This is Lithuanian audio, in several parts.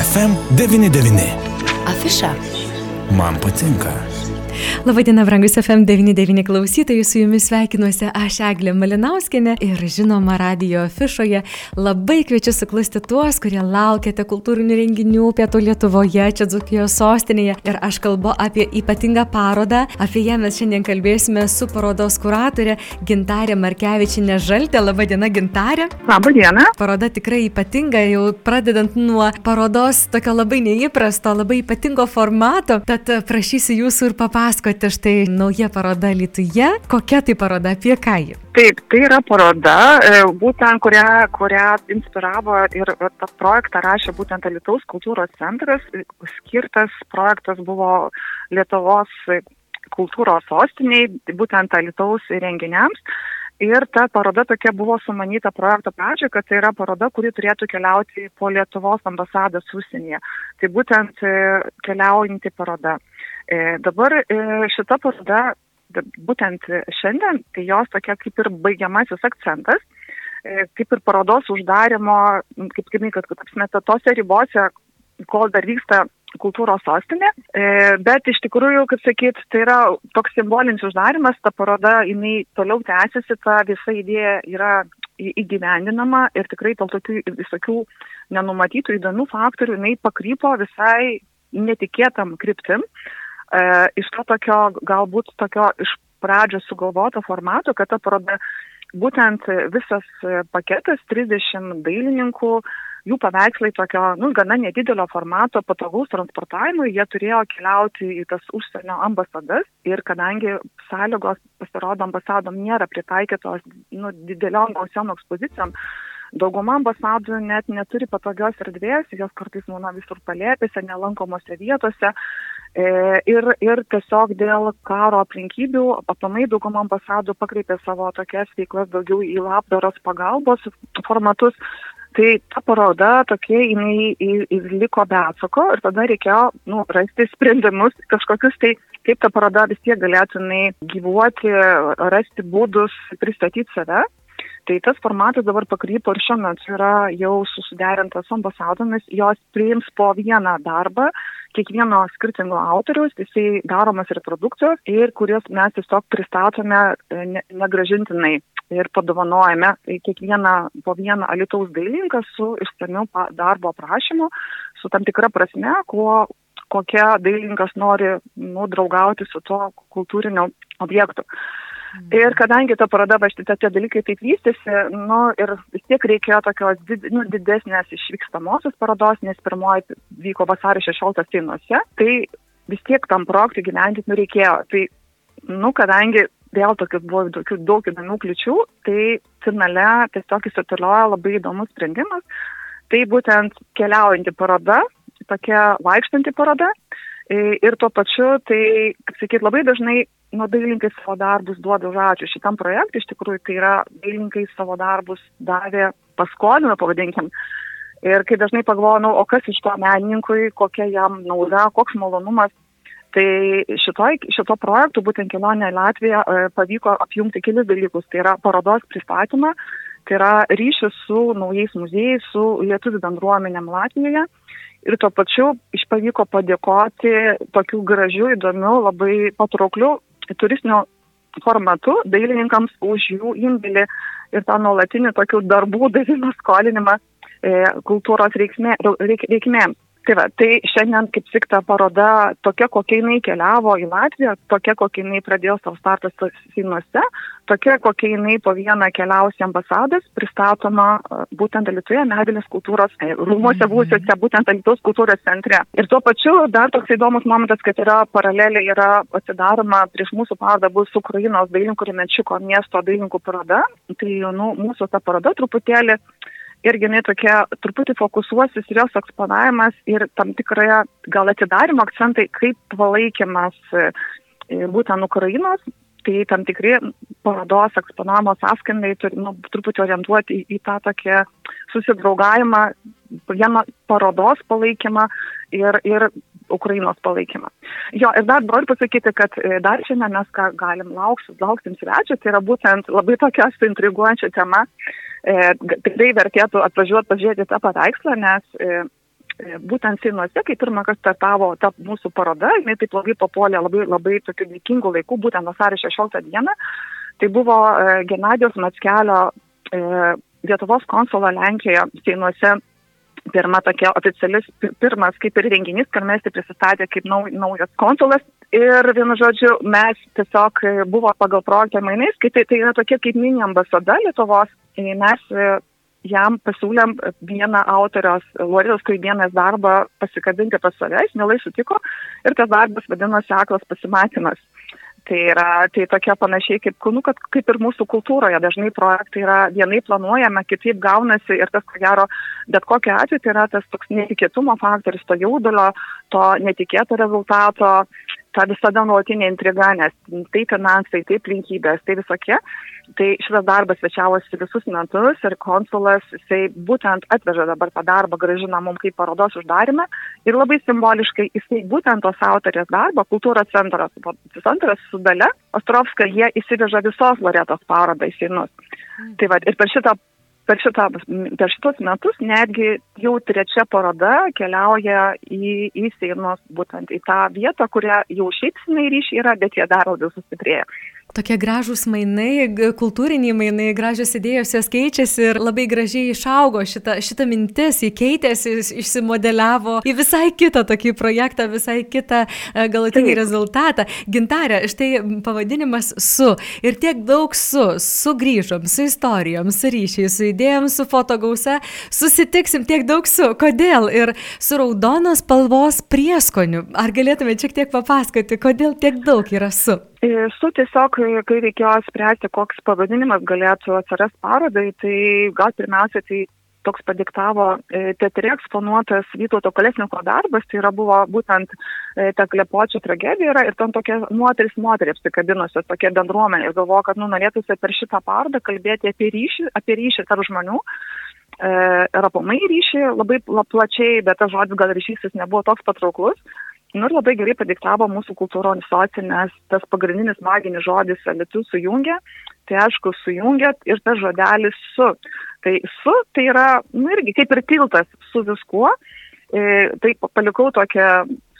FM99. Afiša. Man patinka. Labadiena, brangus FM99 klausytojai, su jumis sveikinuosi aš Eglė Malinauskinė ir žinoma radio afišoje labai kviečiu suklusti tuos, kurie laukiate kultūrinių renginių pietų Lietuvoje, čia Dzukijos sostinėje ir aš kalbu apie ypatingą parodą, apie ją mes šiandien kalbėsime su parodos kuratorė Gintarė Markevičinė Žaltė. Labadiena, Gintarė. Labadiena. Paroda tikrai ypatinga, jau pradedant nuo parodos tokio labai neįprasto, labai ypatingo formato, tad prašysiu jūsų ir papasakoti pasakote, štai nauja paroda Lietuvoje. Kokia tai paroda, apie ką ji? Taip, tai yra paroda, e, būtent kurią, kurią inspiravo ir tą projektą rašė būtent Lietuvos kultūros centras. Skirtas projektas buvo Lietuvos kultūros sostiniai, būtent Lietuvos renginiams. Ir ta paroda tokia buvo sumanyta projekto pradžioje, kad tai yra paroda, kuri turėtų keliauti po Lietuvos ambasadas užsienyje. Tai būtent e, keliaujanti paroda. E, dabar e, šita paroda, būtent šiandien, tai jos tokia kaip ir baigiamasis akcentas, e, kaip ir parodos uždarimo, kaip kaip kad, kad apsmeta tose ribose, kol dar vyksta kultūros sostinė, bet iš tikrųjų, kaip sakyt, tai yra toks simbolinis uždarimas, ta paroda, jinai toliau tęsiasi, ta visa idėja yra įgyvendinama ir tikrai dėl tokių visokių nenumatytų įdomių faktorių jinai pakrypo visai netikėtam kryptim. E, iš to tokio, galbūt tokio iš pradžio sugalvoto formato, kad ta paroda būtent visas paketas 30 dailininkų, jų paveikslai tokio, nu, gana nedidelio formato, patogaus transportavimui, jie turėjo keliauti į tas užsienio ambasadas ir kadangi sąlygos, pasirodo, ambasadom nėra pritaikytos, nu, dideliom gausiom ekspozicijom, Dauguma ambasadų net neturi patogios erdvės, jos kartais būna visur palėpėse, nelankomose vietose. E, ir, ir tiesiog dėl karo aplinkybių apamai dauguma ambasadų pakreipė savo tokias veiklas daugiau į labdaros pagalbos formatus. Tai ta paroda tokie, jinai liko be atsako ir tada reikėjo nu, rasti sprendimus, kažkokius tai, kaip ta paroda vis tiek galėtų gyvuoti, rasti būdus pristatyti save. Tai tas formatas dabar pakrypo ir šiuo metu yra jau susiderintas su ambasadomis, jos priims po vieną darbą, kiekvieno skirtingo autoriaus, jisai daromas reprodukcijos ir kurias mes tiesiog pristatome e, negražintinai ir padovanojame kiekvieną po vieną alitaus dailininką su išsamiu darbo aprašymu, su tam tikra prasme, kuo kokia dailininkas nori nu, draugauti su tuo kultūriniu objektu. Mhm. Ir kadangi ta paroda, va šitie tie dalykai taip vystėsi, nu, ir vis tiek reikėjo tokios did, nu, didesnės išvykstamosios parodos, nes pirmoji vyko vasario 16 Teinuose, tai vis tiek tam projektui gyventi nu, reikėjo. Tai, nu, kadangi vėl tokius buvo tokių daug įdomių kliučių, tai finale tiesiog įsituliojo labai įdomus sprendimas. Tai būtent keliaujanti paroda, tokia vaikštanti paroda. Ir tuo pačiu, tai, kaip sakyt, labai dažnai nu, dailininkai savo darbus duoda už ačiū. Šitam projektui iš tikrųjų tai yra dailininkai savo darbus davė, paskolino, pavadinkim. Ir kai dažnai pagalvoju, nu, o kas iš to menininkui, kokia jam nauda, koks malonumas. Tai šitoj, šito projektu, būtent kelionė Latvija, e, pavyko apjungti kelis dalykus. Tai yra parodos pristatymą, tai yra ryšis su naujais muziejais, su lietuvių bendruomenėm Latvijoje ir tuo pačiu išpavyko padėkoti tokių gražių, įdomių, labai patrauklių turistiniu formatu dailininkams už jų indėlį ir tą nuolatinį tokių darbų davimą skolinimą e, kultūros reikmė, reik, reikmėms. Tai, va, tai šiandien kaip tik ta paroda tokia, kokia jinai keliavo į Latviją, tokia, kokia jinai pradėjo savo startą Seinuose, tokia, kokia jinai po vieną keliausi ambasadas, pristatoma būtent Alitoje, Medvilės kultūros e, rūmose mhm. būsiuose, būtent Alitos kultūros centre. Ir tuo pačiu dar toks įdomus momentas, kad yra paralelė, yra atsidaroma prieš mūsų parodą bus Ukrainos dailininkų Remenčiko miesto dailininkų paroda. Tai nu, mūsų ta paroda truputėlį irgi jinai tokia truputį fokusuosis ir jos eksponavimas ir tam tikroje gal atidarimo akcentai, kaip palaikymas e, būtent Ukrainos, tai tam tikri parodos eksponavimo sąskandai turi nu, truputį orientuoti į, į tą tokią susidraugavimą, vieną parodos palaikymą ir, ir Ukrainos palaikymą. Jo, ir dar noriu pasakyti, kad e, dar šiandien mes ką galim lauksim, lauksim svečių, tai yra būtent labai tokia intriguojančia tema. E, tikrai vertėtų atvažiuoti pažiūrėti tą paveikslą, nes e, E, būtent Seinuose, kai pirmą kartą startavo ta mūsų paroda, jinai taip labai papuolė labai, labai tokiu dėkingu laiku, būtent vasario 16 dieną, tai buvo e, Genadijos Matskelio Lietuvos konsulo Lenkijoje Seinuose pirma tokia oficialis, pirmas kaip ir renginys, kad mes tai prisistatė kaip nau, naujas konsulas. Ir vienu žodžiu, mes tiesiog buvo pagal projektą mainais, kai tai, tai yra tokia kaip mini ambasada Lietuvos. Mes jam pasiūlėm vieną autorios, Loritos Kaidienės darbą pasikabinti pas save, jis mielai sutiko ir tas darbas vadinosi Aklas pasimatymas. Tai yra tai tokia panašiai kaip, nu, kad, kaip ir mūsų kultūroje. Dažnai projektai yra vienai planuojame, kitaip gaunasi ir tas, ko gero, bet kokiu atveju tai yra tas toks netikėtumo faktorius, to jaudulio, to netikėto rezultato, ta visada nuolatinė intriga, nes tai finansai, tai aplinkybės, tai visokie. Tai šitas darbas svečiavosi visus metus ir konsulas, jisai būtent atveža dabar tą darbą, gražina mums kaip parodos uždarimą ir labai simboliškai jisai būtent tos autorės darbą, kultūros centras, centras su Dale Ostrovska, jie įsiveža visos Loretos parodą į Seinus. Mm. Tai va, ir per šitą per, šitą, per šitos metus netgi jau trečia paroda keliauja į, į Seinus, būtent į tą vietą, kurią jau šiaip sinai ryšiai yra, bet jie dar labiau sustiprėja. Tokie gražūs mainai, kultūriniai mainai, gražios idėjos jos keičiasi ir labai gražiai išaugo šita, šita mintis, jį keitėsi, išsimodeliavo į visai kitą tokį projektą, visai kitą e, galutinį Taip. rezultatą. Gintarė, štai pavadinimas su ir tiek daug su, sugrįžom, su istorijom, su ryšiais, su idėjom, su fotogausa, susitiksim tiek daug su. Kodėl? Ir su raudonos spalvos prieskoniu. Ar galėtumėte šiek tiek papasakoti, kodėl tiek daug yra su? Su tiesiog, kai reikėjo spręsti, koks pavadinimas galėtų atsirasti parodai, tai gal pirmiausia, tai toks padiktavo e, teatre eksponuotas Vytauto Kolesniko darbas, tai yra buvo būtent e, ta klepočio tragedija yra ir ten tokia moteris moterį apsikabinusios, tokia bendruomenė. Ir galvoju, kad nu, norėtųsi per šitą parodą kalbėti apie ryšį, apie ryšį tarp žmonių. E, ir apamai ryšį labai plačiai, bet tas žodis gal ryšys jis nebuvo toks patrauklus. Nu ir labai gerai padiktavo mūsų kultūros socinės, tas pagrindinis maginis žodis alitų sujungia, tai aišku, sujungia ir tas žodelis su. Tai su, tai yra, nu irgi kaip ir tiltas su viskuo, e, tai palikau tokią,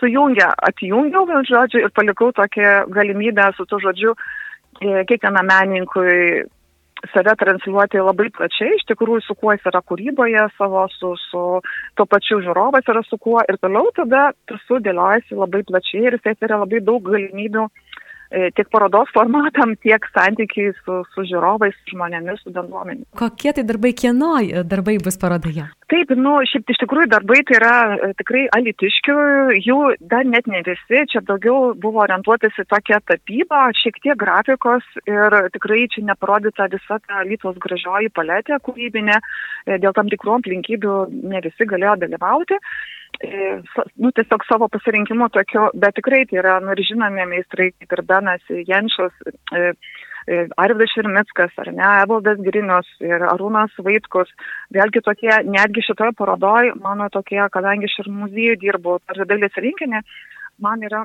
sujungia, atjungiau vėl žodžiu ir palikau tokią galimybę su tuo žodžiu e, kiekvienam menininkui save transliuoti labai plačiai, iš tikrųjų su kuo jis yra kūryboje savo, su, su tuo pačiu žiūrovas yra su kuo ir toliau tada tas sudėliojasi labai plačiai ir jis yra labai daug galimybių E, tiek parodos formatam, tiek santykiai su, su žiūrovais, žmonėmis, su bendruomenė. Kokie tai darbai, kieno darbai bus parodoje? Taip, nu, šiaip iš tikrųjų darbai tai yra e, tikrai alitiškių, jų dar net ne visi, čia daugiau buvo orientuotis į tokią tapybą, šiek tiek grafikos ir tikrai čia neparodyta visa ta Lietuvos gražioji paletė kūrybinė, e, dėl tam tikrų aplinkybių ne visi galėjo dalyvauti. E, nu, tiesiog savo pasirinkimu tokio, bet tikrai tai yra, nu, ir žinomi meistrai, kaip ir Benas Jenšas, e, e, Arvidas Širmickas, ar ne, Evaldas Grinius ir Arūnas Vaitkus. Vėlgi tokie, netgi šitoje parodoje, mano tokie, kadangi aš ir muziejų dirbu, ar dalis rinkinį, man yra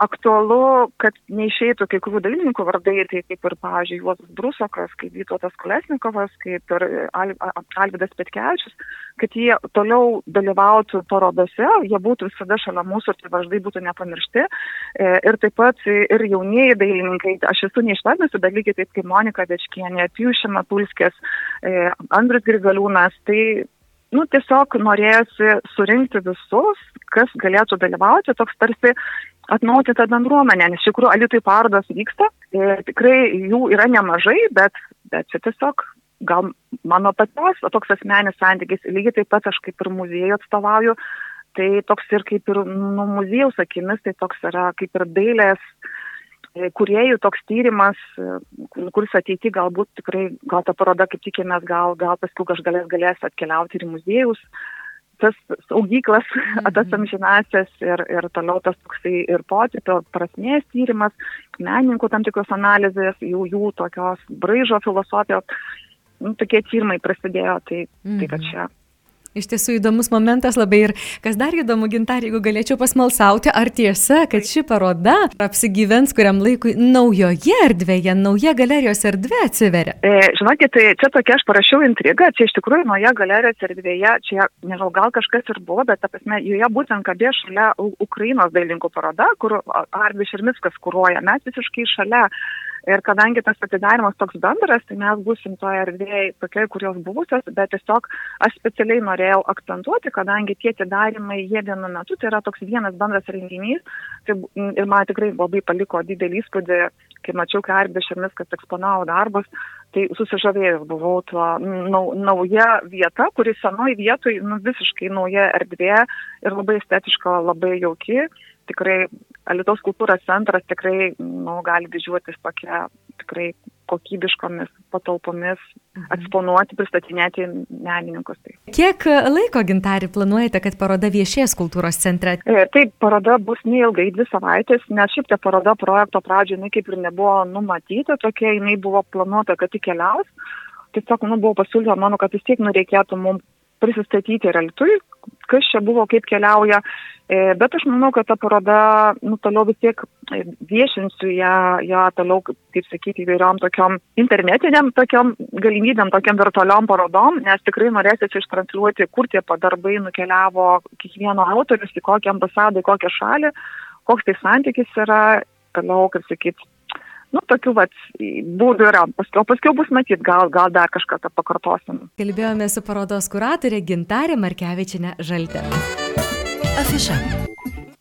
aktualu, kad neišeitų kai kurių dalininkų vardai, tai kaip ir, pavyzdžiui, Juozas Brusokas, kaip Vytautas Kolesnikovas, kaip ir Al Alvidas Petkevičius, kad jie toliau dalyvautų parodose, jie būtų visada šalia mūsų tie vardai būtų nepamiršti. E, ir taip pat ir jaunieji dailininkai, aš esu neišvardinusi, bet lygiai taip kaip Monika Večkienė, Piušina Tulskės, e, Andris Grigaliūnas, tai nu, tiesiog norėjosi surinkti visus, kas galėtų dalyvauti, toks tarsi atnauti tą bendruomenę, nes iš tikrųjų Alitui parodos vyksta, ir tikrai jų yra nemažai, bet, bet čia tiesiog gal mano pačios, toks asmenis santykis, lygiai taip pat aš kaip ir muziejų atstovauju, tai toks ir kaip ir nu, muziejaus akimis, tai toks yra kaip ir dailės e, kuriejų toks tyrimas, e, kuris ateity galbūt tikrai, gal ta paroda, kaip tikimės, gal, gal paskui kažkas galės, galės atkeliauti ir muziejus, tas saugyklas, mhm. tas amžinasias ir, ir toliau tas toksai ir potipio prasmės tyrimas, menininkų tam tikros analizės, jų, jų tokios braižo filosofijos, nu, tokie tyrimai prasidėjo, tai, tai kad mhm. čia Iš tiesų įdomus momentas labai ir kas dar įdomu, gintarė, jeigu galėčiau pasmalsauti, ar tiesa, kad ši paroda apsigyvens kuriam laikui naujoje erdvėje, nauja galerijos erdvė atsiveria? E, žinokit, tai čia tokia aš parašiau intrigą, čia iš tikrųjų nauja galerijos erdvėje, čia nežinau, gal kažkas ir buvo, bet, ta prasme, joje būtent kabė šalia Ukrainos dailininkų paroda, kur Arvis Šermickas kūruoja, mes visiškai šalia. Ir kadangi tas atidarimas toks bendras, tai mes būsim toje erdvėje tokia, kurios buvusios, bet tiesiog aš specialiai norėjau akcentuoti, kadangi tie atidarimai jie vienu metu, tai yra toks vienas bendras renginys. Tai, ir man tikrai labai paliko didelį įspūdį, kai mačiau, kai Arbė Šermis, kad eksponavo darbus, tai susižavėjęs buvau tuo nau, nauja vieta, kuri senoj vietoj, nu, visiškai nauja erdvė ir labai estetiška, labai jauki tikrai Alitaus kultūros centras tikrai nu, gali didžiuotis tokia tikrai kokybiškomis patalpomis mhm. eksponuoti, pristatinėti menininkus. Tai. Kiek laiko gintari planuojate, kad paroda viešės kultūros centre? E, taip, paroda bus neilgai, dvi savaitės, nes šiaip ta paroda projekto pradžioje jinai kaip ir nebuvo numatyta, tokia jinai buvo planuota, kad tik keliaus. Tiesiog, nu, buvo pasiūlyta mano, kad vis tiek nu, reikėtų mums prisistatyti realitui, kas čia buvo, kaip keliauja. E, bet aš manau, kad ta paroda, nu, toliau vis tiek viešinsiu ją, ją toliau, kaip sakyti, įvairiom tokiom internetiniam tokiom galimybėm, tokiam virtualiom parodom, nes tikrai norėsit ištransliuoti, kur tie padarbai nukeliavo kiekvieno autorius, į kokią ambasadą, į kokią šalį, koks tai santykis yra, toliau, kaip sakyti, nu, tokių vat, būdų yra. Paskiau, paskiau bus matyt, gal, gal dar kažką pakartosim. Kalbėjome su parodos kuratorė Gintarė Markevičinė Žaltė. Afiša.